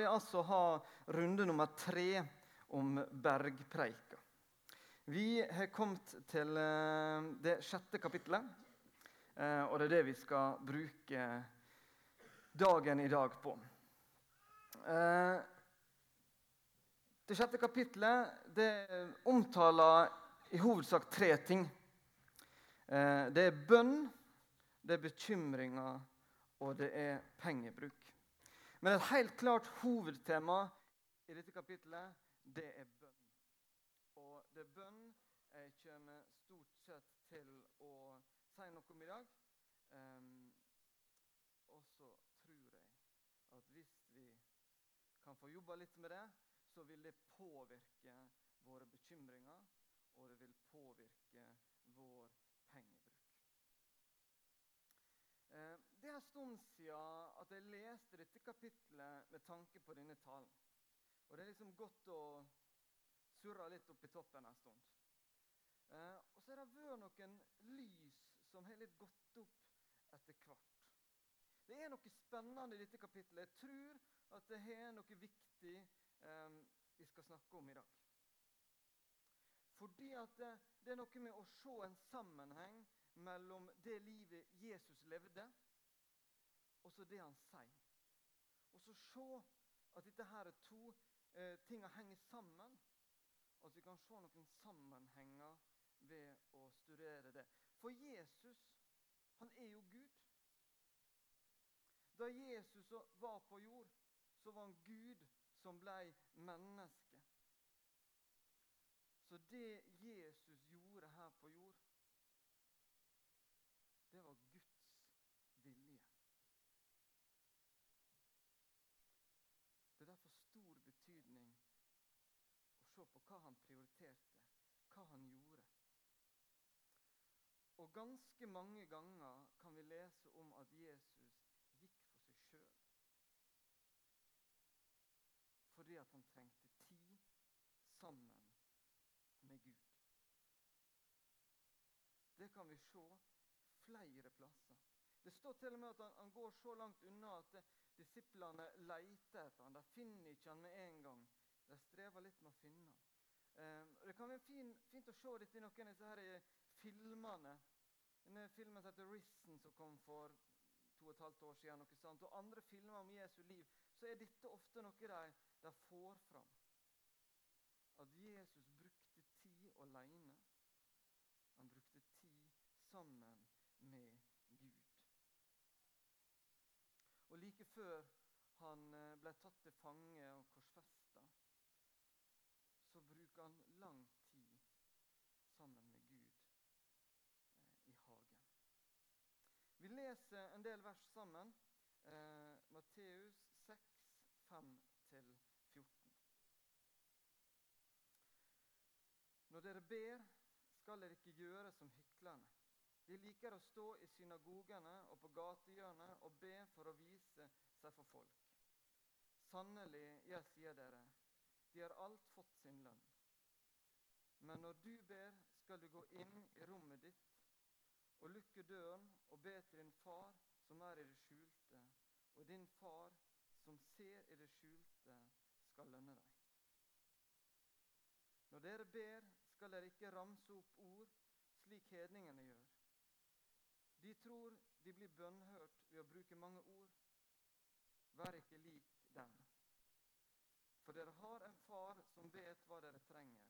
vi altså ha runde nummer tre om bergpreika. Vi har kommet til eh, det sjette kapittelet, eh, og det er det vi skal bruke dagen i dag på. Eh, det sjette kapittelet det omtaler i hovedsak tre ting. Det er bønn, det er bekymringer, og det er pengebruk. Men et helt klart hovedtema i dette kapittelet, det er bønn. Og det er bønn jeg kommer stort sett til å si noe om i dag. Um, og så tror jeg at hvis vi kan få jobba litt med det, så vil det påvirke våre bekymringer, og det vil påvirke vår pengebruk. Uh, det er en stund siden at jeg leste dette kapitlet med tanke på denne talen. Og Det er liksom godt å surre litt opp i toppen en stund. Eh, og så har det vært noen lys som har litt gått opp etter hvert. Det er noe spennende i dette kapitlet. Jeg tror at det har noe viktig eh, vi skal snakke om i dag. Fordi at det, det er noe med å se en sammenheng mellom det livet Jesus levde, og så det han sier. Og så se at dette her er to eh, tinga henger sammen. At vi kan se noen sammenhenger ved å studere det. For Jesus, han er jo Gud. Da Jesus var på jord, så var han Gud som ble menneske. Så det Jesus gjorde her på jord, det var på hva han prioriterte, hva han gjorde. Og ganske mange ganger kan vi lese om at Jesus gikk for seg sjøl. Fordi at han trengte tid sammen med Gud. Det kan vi se flere plasser. Det står til og med at han, han går så langt unna at disiplene leter etter ham. De finner ikke han med en gang. De strever litt med å finne ham. Um, det kan være fin, fint å se dette i noen av disse her eh, filmene. Denne filmen som heter 'Risen', som kom for to og et halvt år siden. Noe sånt, og andre filmer om Jesu liv, så er dette ofte noe de, de får fram. At Jesus brukte tid alene. Han brukte tid sammen med Gud. Og like før han eh, ble tatt til fange og han lang tid sammen med Gud eh, i hagen. Vi leser en del vers sammen. Eh, Matteus 6, 5-14. Når dere ber, skal dere ikke gjøre som hyklerne. De liker å stå i synagogene og på gatehjørnet og be for å vise seg for folk. Sannelig, jeg sier dere, de har alt fått sin lønn. Men når du ber, skal du gå inn i rommet ditt og lukke døren og be til din far som er i det skjulte, og din far som ser i det skjulte, skal lønne deg. Når dere ber, skal dere ikke ramse opp ord slik hedningene gjør. De tror de blir bønnhørt ved å bruke mange ord. Vær ikke lik dem. For dere har en far som vet hva dere trenger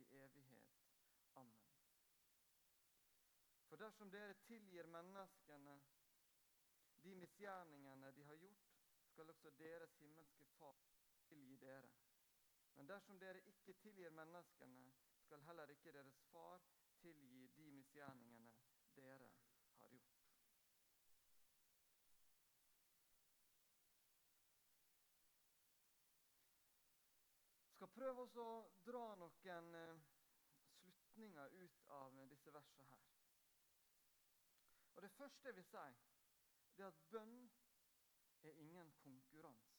i evighet. Amen. For dersom dere tilgir menneskene de misgjerningene de har gjort, skal også deres himmelske Far tilgi dere. Men dersom dere ikke tilgir menneskene, skal heller ikke deres Far tilgi de misgjerningene dere har gjort. Prøve å dra noen eh, slutninger ut av disse versene her. Og Det første jeg vil si, det er at bønn er ingen konkurranse.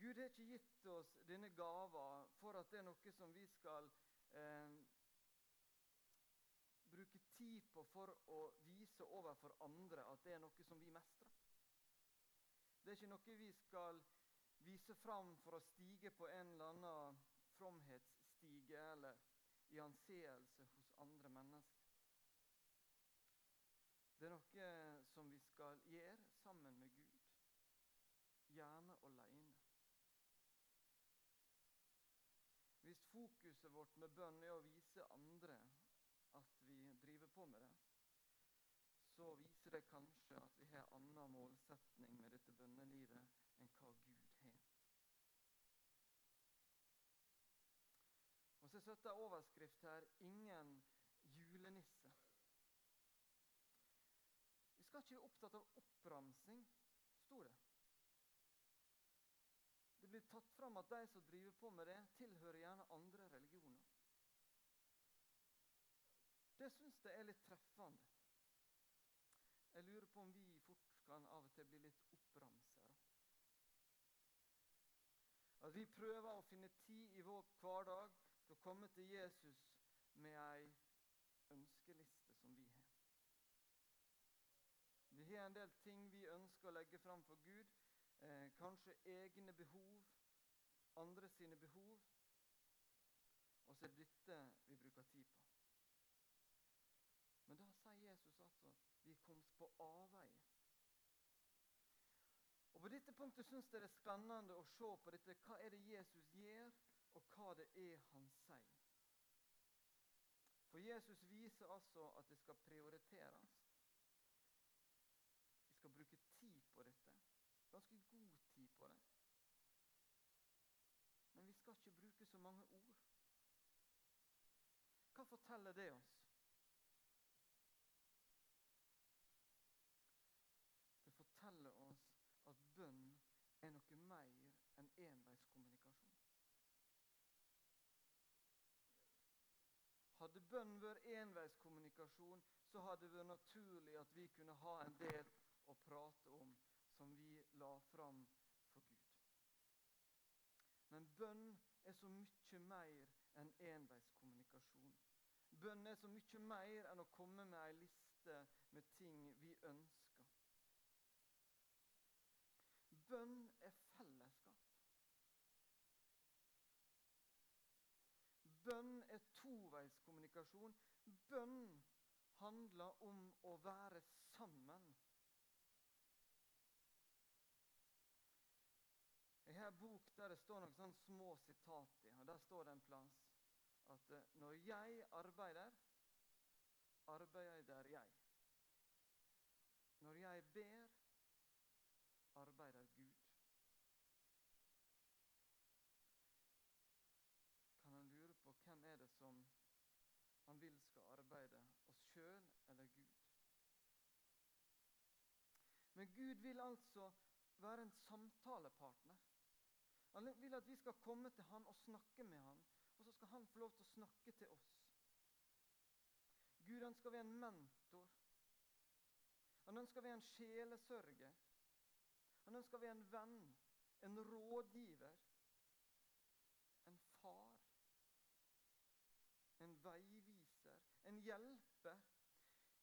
Gud har ikke gitt oss denne gava for at det er noe som vi skal eh, bruke tid på for å vise overfor andre at det er noe som vi mestrer. Det er ikke noe vi skal vise fram for å stige på en eller annen fromhetsstige eller i anseelse hos andre mennesker. Det er noe som vi skal gjøre sammen med Gud, gjerne alene. Hvis fokuset vårt med bønn er å vise andre at vi driver på med det, så viser det kanskje at vi har annen målsetning med dette bønnelivet enn hva Gud har. Er overskrift her 'Ingen julenisse'. Vi skal ikke være opptatt av oppramsing, sto det. Det blir tatt fram at de som driver på med det, tilhører gjerne andre religioner. Det syns jeg er litt treffende. Jeg lurer på om vi fort kan av og til bli litt oppramsere. At vi prøver å finne tid i vår hverdag til å komme til Jesus med ei ønskeliste som vi har. Vi har en del ting vi ønsker å legge fram for Gud. Eh, kanskje egne behov, andre sine behov. Og så er det dette vi bruker tid på. Men da sier Jesus altså at vi er kommet på avveie. Og På dette punktet syns jeg det er spennende å se på dette. Hva er det Jesus gjør, og hva det er han sier? For Jesus viser altså at det skal prioriteres. Vi skal bruke tid på dette. Ganske god tid på det. Men vi skal ikke bruke så mange ord. Hva forteller det oss? Det forteller oss at bønn er noe mer enn enveiskommunikasjon. Hadde bønn vært enveiskommunikasjon, så hadde det vært naturlig at vi kunne ha en del å prate om som vi la fram for Gud. Men bønn er så mye mer enn enveiskommunikasjon. Bønn er så mye mer enn å komme med ei liste med ting vi ønsker. Bønn er fellesskap. Bønn er toveiskommunikasjon. Bønn handler om å være sammen. Jeg har en bok der det står noen sånne små sitat i. og Der står det en plass at eh, når jeg arbeider, arbeider jeg. Når jeg ber, arbeider Gud. Kan han lure på hvem er det som han arbeide, oss sjøl eller Gud? Men Gud vil altså være en samtalepartner. Han vil at vi skal komme til han og snakke med han, og så skal han få lov til å snakke til oss. Gud ønsker vi en mentor. Han ønsker være en sjelesørger. Han ønsker være en venn, en rådgiver, en far. En hjelper.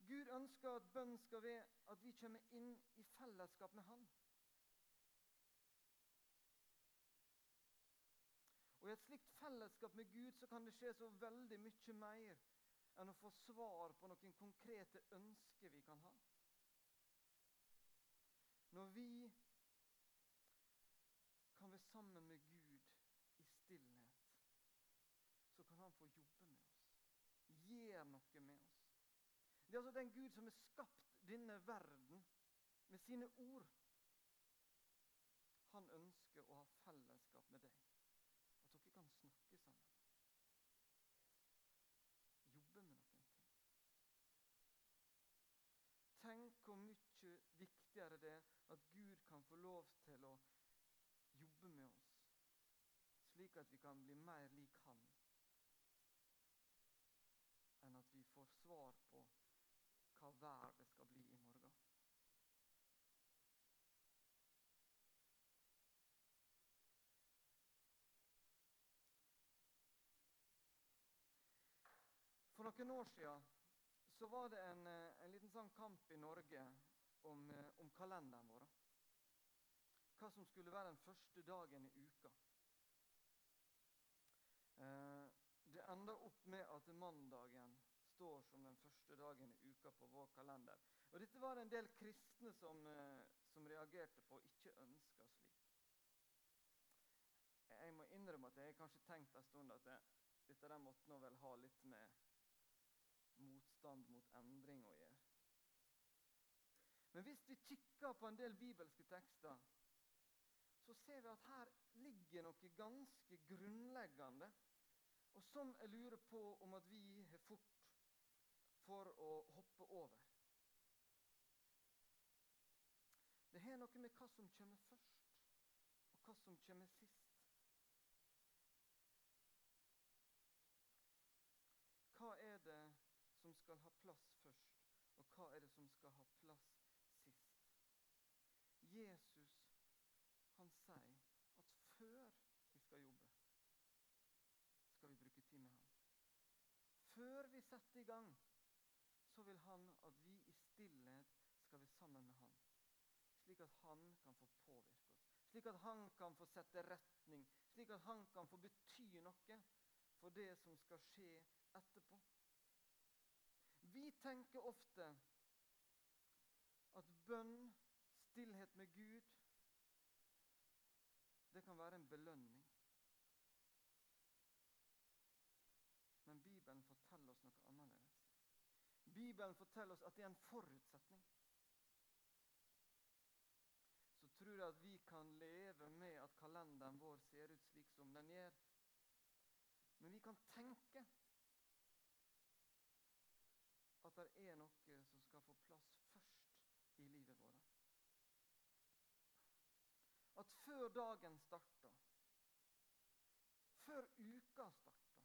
Gud ønsker at bønn skal være at vi kommer inn i fellesskap med Han. Og I et slikt fellesskap med Gud så kan det skje så veldig mye mer enn å få svar på noen konkrete ønsker vi kan ha. Når vi kan være sammen med Gud i stillhet, så kan han få jobbe gjøre noe med oss. Det er altså den Gud som har skapt denne verden med sine ord. Han ønsker å ha fellesskap med deg. At dere kan snakke sammen. Jobbe med noen ting. Tenk hvor mye viktigere det er at Gud kan få lov til å jobbe med oss slik at vi kan bli mer lik Han, enn at vi får svar på hva vær det skal bli i morgen. For noen år siden så var det en, eh, en liten sånn kamp i Norge om, eh, om, kalenderen vår. Hva som skulle være den første dagen i uka. Eh, det enda opp med at mandagen står som den første dagen i uka på vår kalender. Og Dette var det en del kristne som, som reagerte på og ikke ønska slik. Jeg må innrømme at jeg kanskje tenkt en stund at jeg, dette der måtte nå vel ha litt med motstand mot endring å gjøre. Men hvis vi kikker på en del bibelske tekster, så ser vi at her ligger noe ganske grunnleggende, og som jeg lurer på om at vi har fort for å hoppe over. Det har noe med hva som kommer først, og hva som kommer sist. Hva er det som skal ha plass først, og hva er det som skal ha plass sist? Jesus han sier at før vi skal jobbe, skal vi bruke tid med ham. Før vi setter i gang, så vil han at vi i stillhet skal være sammen med han. Slik at han kan få påvirke oss, slik at han kan få sette retning, slik at han kan få bety noe for det som skal skje etterpå. Vi tenker ofte at bønn, stillhet med Gud, det kan være en belønning. Men Bibelen forteller oss noe annerledes. Bibelen forteller oss at det er en forutsetning. Så tror jeg at vi kan leve med at kalenderen vår ser ut slik som den gjør. Men vi kan tenke at det er noe som skal få plass først i livet vårt. At før dagen starter, før uka starter,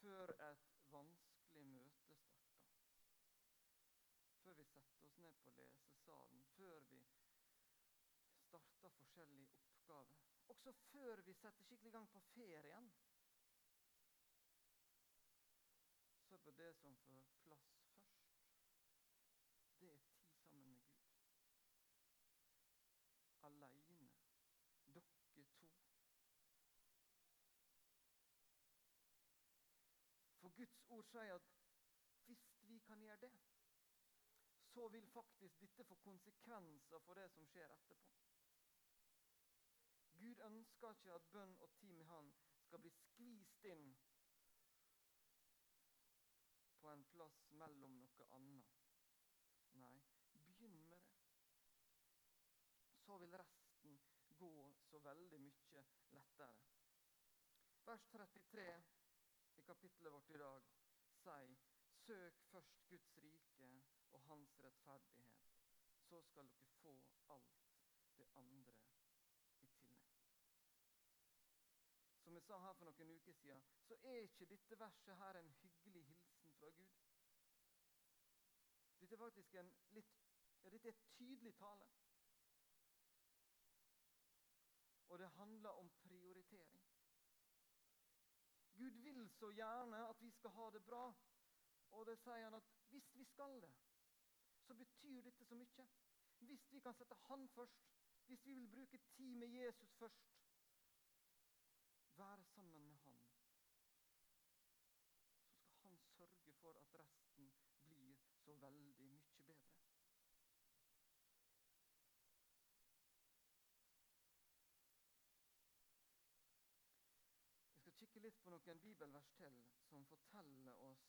før et vanskelig møte starter, før vi setter oss ned på lesesalen, før vi starter forskjellige oppgaver, også før vi setter skikkelig i gang på ferien så bør det som får plass først. Det er tid sammen med Gud. Aleine. Dere to. For Guds ord sier at hvis vi kan gjøre det, så vil faktisk dette få konsekvenser for det som skjer etterpå. Gud ønsker ikke at bønn og tid med Han skal bli skvist inn på en plass mellom noe annet. Nei, begynn med det. Så vil resten gå så veldig mye lettere. Vers 33 i kapittelet vårt i dag sier Søk først Guds rike Hans rettferdighet. Så skal dere få alt det andre i tillegg. Som jeg sa her for noen uker siden, så er ikke dette verset her en hyggelig hilsen fra Gud. Dette er faktisk en litt ja, dette er tydelig tale. Og det handler om prioritering. Gud vil så gjerne at vi skal ha det bra. Og det sier han at hvis vi skal det, så betyr dette så mye. Hvis vi kan sette Han først, hvis vi vil bruke tid med Jesus først, være sammen med Han, så skal Han sørge for at resten blir så veldig mye bedre. Jeg skal kikke litt på noen bibelvers til som forteller oss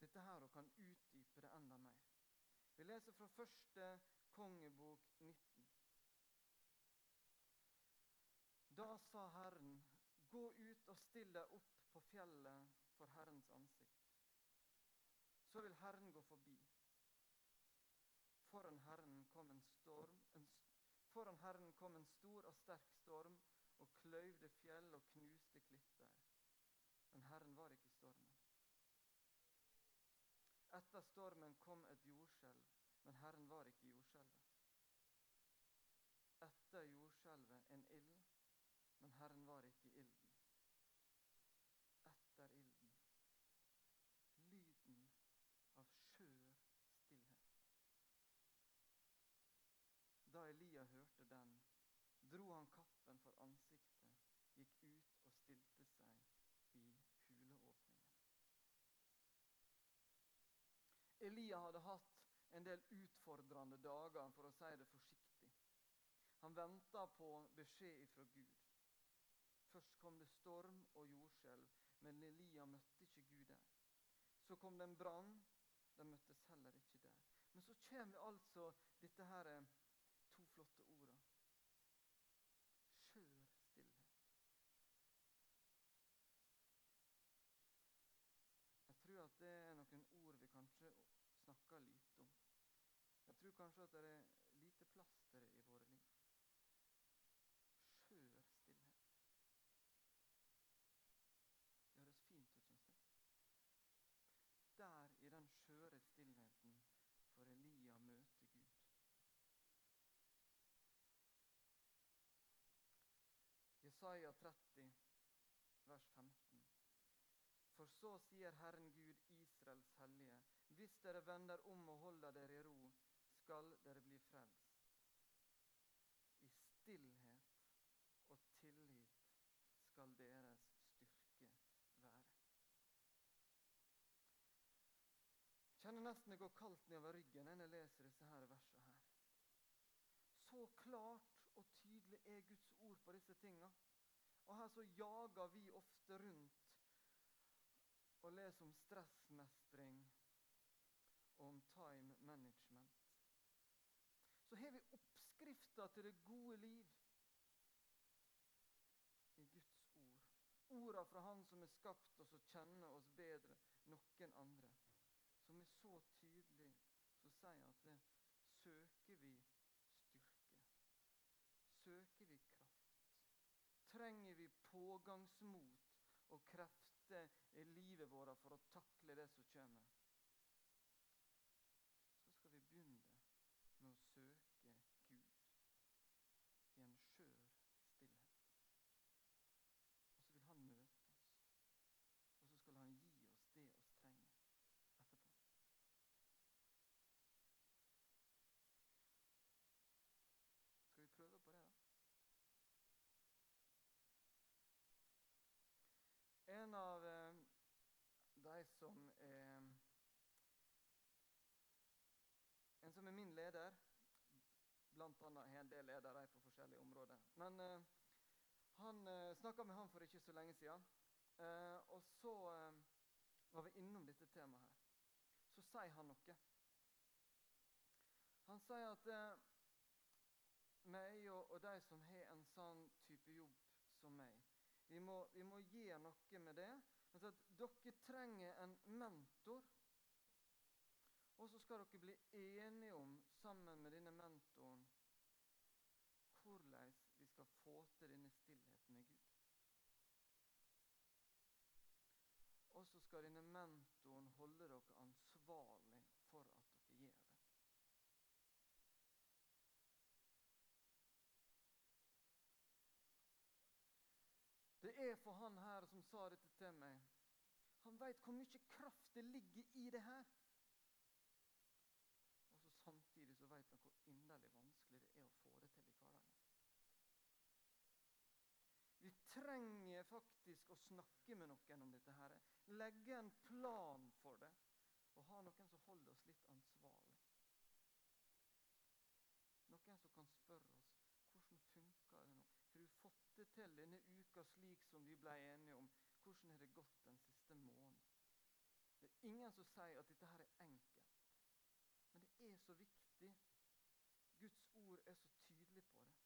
dette her og kan utdype det enda mer. Vi leser fra første kongebok 19. Da sa Herren, Gå ut og still deg opp på fjellet for Herrens ansikt. Så vil Herren gå forbi. Foran Herren kom en storm, en, foran Herren kom en stor og sterk storm og kløyvde fjell og knuste klipper. Men Herren var ikke i stormen. Etter stormen kom et jordskjelv, men Herren var ikke i jordskjelvet. Etter jordskjelvet en ild, men Herren var ikke i ilden. Etter ilden lyden av skjør stillhet. Da Elia hørte den, dro han kappen for ansiktet, gikk ut og stilte seg i huleåpningen. Elia hadde hatt en del utfordrende dager, for å si det forsiktig. Han venta på beskjed fra Gud. Først kom det storm og jordskjelv, men Elia møtte ikke Gud der. Så kom det en brann. De møttes heller ikke der. Men så kommer altså dette her eh, to flotte orda. Skjør stillhet. Det er noen ord vi kanskje snakker lite om. Jeg tror kanskje at det er lite plass til det i våre liv. Skjør stillhet. Det høres fint ut, syns jeg. Der, i den skjøre stillheten, får Elia møte Gud. Jesaja 30, vers 15. For så sier Herren Gud, Israels hellige, hvis dere vender om og holder dere i ro, skal dere bli frelst. I stillhet og tillit skal deres styrke være. Kjenner nesten det går kaldt nedover ryggen når jeg leser disse her versene. her. Så klart og tydelig er Guds ord på disse tinga. Og her så jager vi ofte rundt og leser om stressmestring og om time management. Så har vi oppskrifta til det gode liv i Guds ord. Orda fra Han som har skapt oss og kjenner oss bedre noen andre. Som er så tydelig, så sier at det søker vi styrke. Søker vi kraft. Trenger vi pågangsmot og krefter i livet vårt for å takle det som kommer, så skal vi begynne med å søke Gud i en skjør stillhet. Og så vil Han møte oss, og så skal Han gi oss det vi trenger etterpå. Skal vi prøve på det, da? En av eh, de som eh, En som er min leder annet har en del ledere på forskjellige områder. Men eh, han eh, snakka med han for ikke så lenge siden. Eh, og så eh, var vi innom dette temaet her. Så sier han noe. Han sier at eh, meg og, og de som har en sånn type jobb som meg, vi må, vi må gjøre noe med det. Altså at dere trenger en mentor. Og så skal dere bli enige om, sammen med denne mentoren, hvordan vi skal få til denne stillheten med Gud. Og så skal denne mentoren holde dere ansvarlig for at dere gjør det. Det er for han her som sa dette til meg Han veit hvor mye kraft det ligger i det her. Og så samtidig så veit han hvor inderlig vanskelig det er å få det til i hverdagen. Vi trenger faktisk å snakke med noen om dette. her. Legge en plan for det. Og ha noen som holder oss litt ansvarlig. Noen som kan spørre oss hvordan funker det nå. Har det til denne uka slik som vi ble enige om? Hvordan har det gått den siste måneden? Det er ingen som sier at dette her er enkelt. Men det er så viktig. Guds ord er så tydelig på det.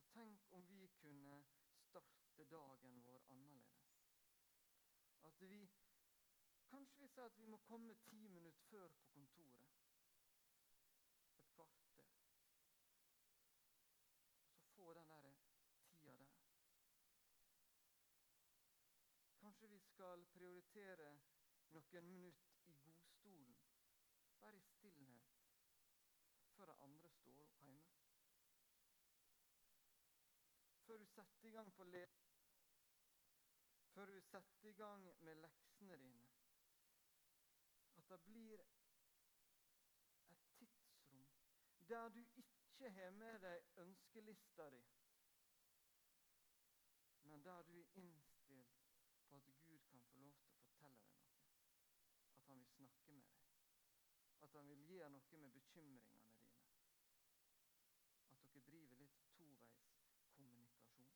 Og Tenk om vi kunne starte dagen vår annerledes. At vi Kanskje vi sier at vi må komme ti minutter før på kontoret. Et kvarter. Meditere noen minutter i godstolen, bare i stillhet, før de andre står opp hjemme? Før du setter i gang på le før du setter i gang med leksene dine. At det blir et tidsrom der du ikke har med deg ønskelista di, men der du er innstilt på at Gud kan få lov til å fortelle deg noe. At han vil snakke med deg. At han vil gjøre noe med bekymringene dine. At dere driver litt toveiskommunikasjon.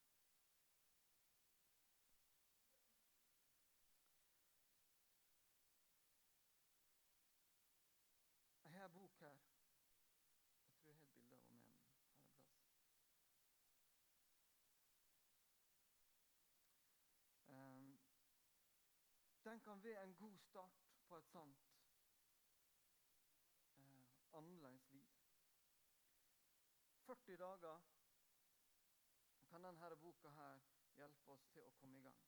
Jeg har en bok her. Jeg tror jeg har et bilde av henne her en plass. Um, den kan være en god start på et sånt uh, annerledes liv. 40 dager kan denne boka her hjelpe oss til å komme i gang.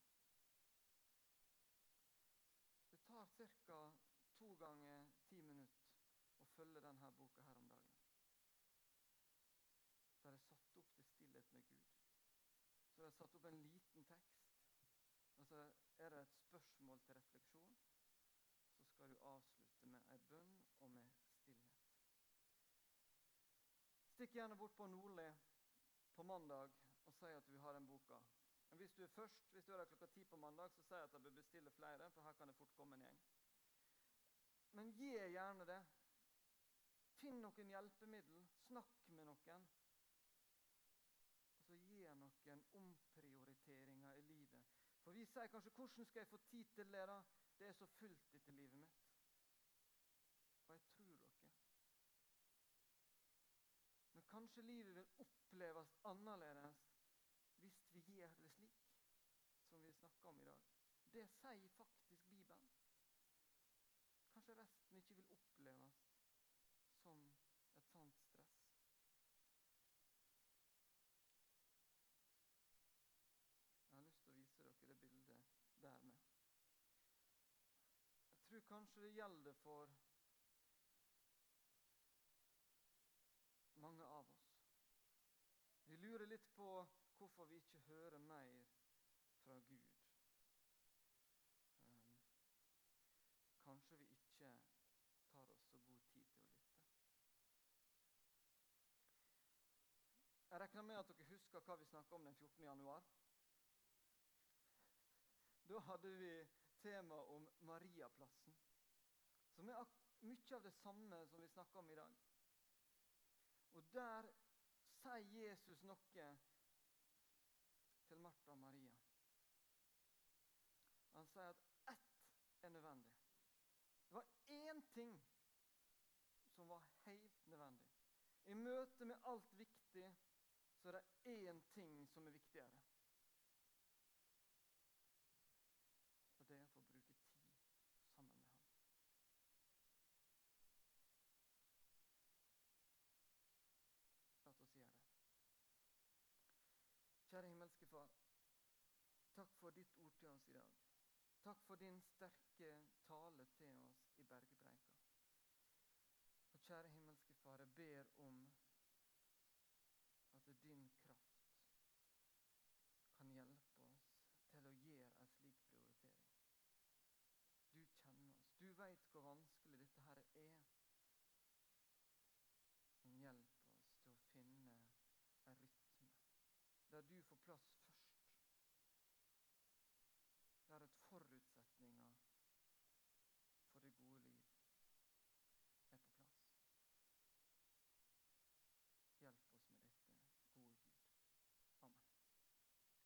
Det tar ca. to ganger ti minutter å følge denne boka her om dagen. Så har jeg satt opp til stillhet med Gud. Så har jeg satt opp en liten tekst. Og så er det et spørsmål til refleksjon. Så skal du avslutte med ei bønn og med stillhet. Stikk gjerne bort på Nordli på mandag og si at du har den boka. Men hvis du er først, hvis du er der klokka ti på mandag, så jeg at jeg bør bestille flere, for her kan det fort komme en gjeng. Men gi gjerne det. Finn noen hjelpemiddel. Snakk med noen. Og så gi noen omprioriteringer i livet. For vi sier kanskje 'Hvordan skal jeg få tid til det?' da? Det er så fullt etter livet mitt. Og jeg tror dere. Men kanskje livet vil oppleves annerledes hvis vi gjør det slik som vi snakker om i dag. Det sier faktisk Bibelen. Kanskje resten ikke vil oppleves som et sånt stress. Jeg har lyst til å vise dere det bildet der med. Jeg tror kanskje det gjelder for mange av oss. Vi lurer litt på hvorfor vi ikke hører mer fra Gud. Um, kanskje vi ikke tar oss så god tid til å lytte. Jeg regner med at dere husker hva vi snakka om den 14. januar. Da hadde vi tema om Mariaplassen, som er mye av det samme som vi snakker om i dag. Og der sier Jesus noe til Martha og Maria. Han sier at ett er nødvendig. Det var én ting som var helt nødvendig. I møte med alt viktig så er det én ting som er viktigere. Og det er å få bruke tid sammen med ham. La oss gjøre det. Kjære himmelske Far. Takk for ditt ord til oss i dag. Takk for din sterke tale til oss i bergpreika. Og kjære himmelske Far, jeg ber om at din kraft kan hjelpe oss til å gjøre en slik prioritering. Du kjenner oss. Du veit hvor vanskelig dette her er. Men hjelp oss til å finne en rytme du får plass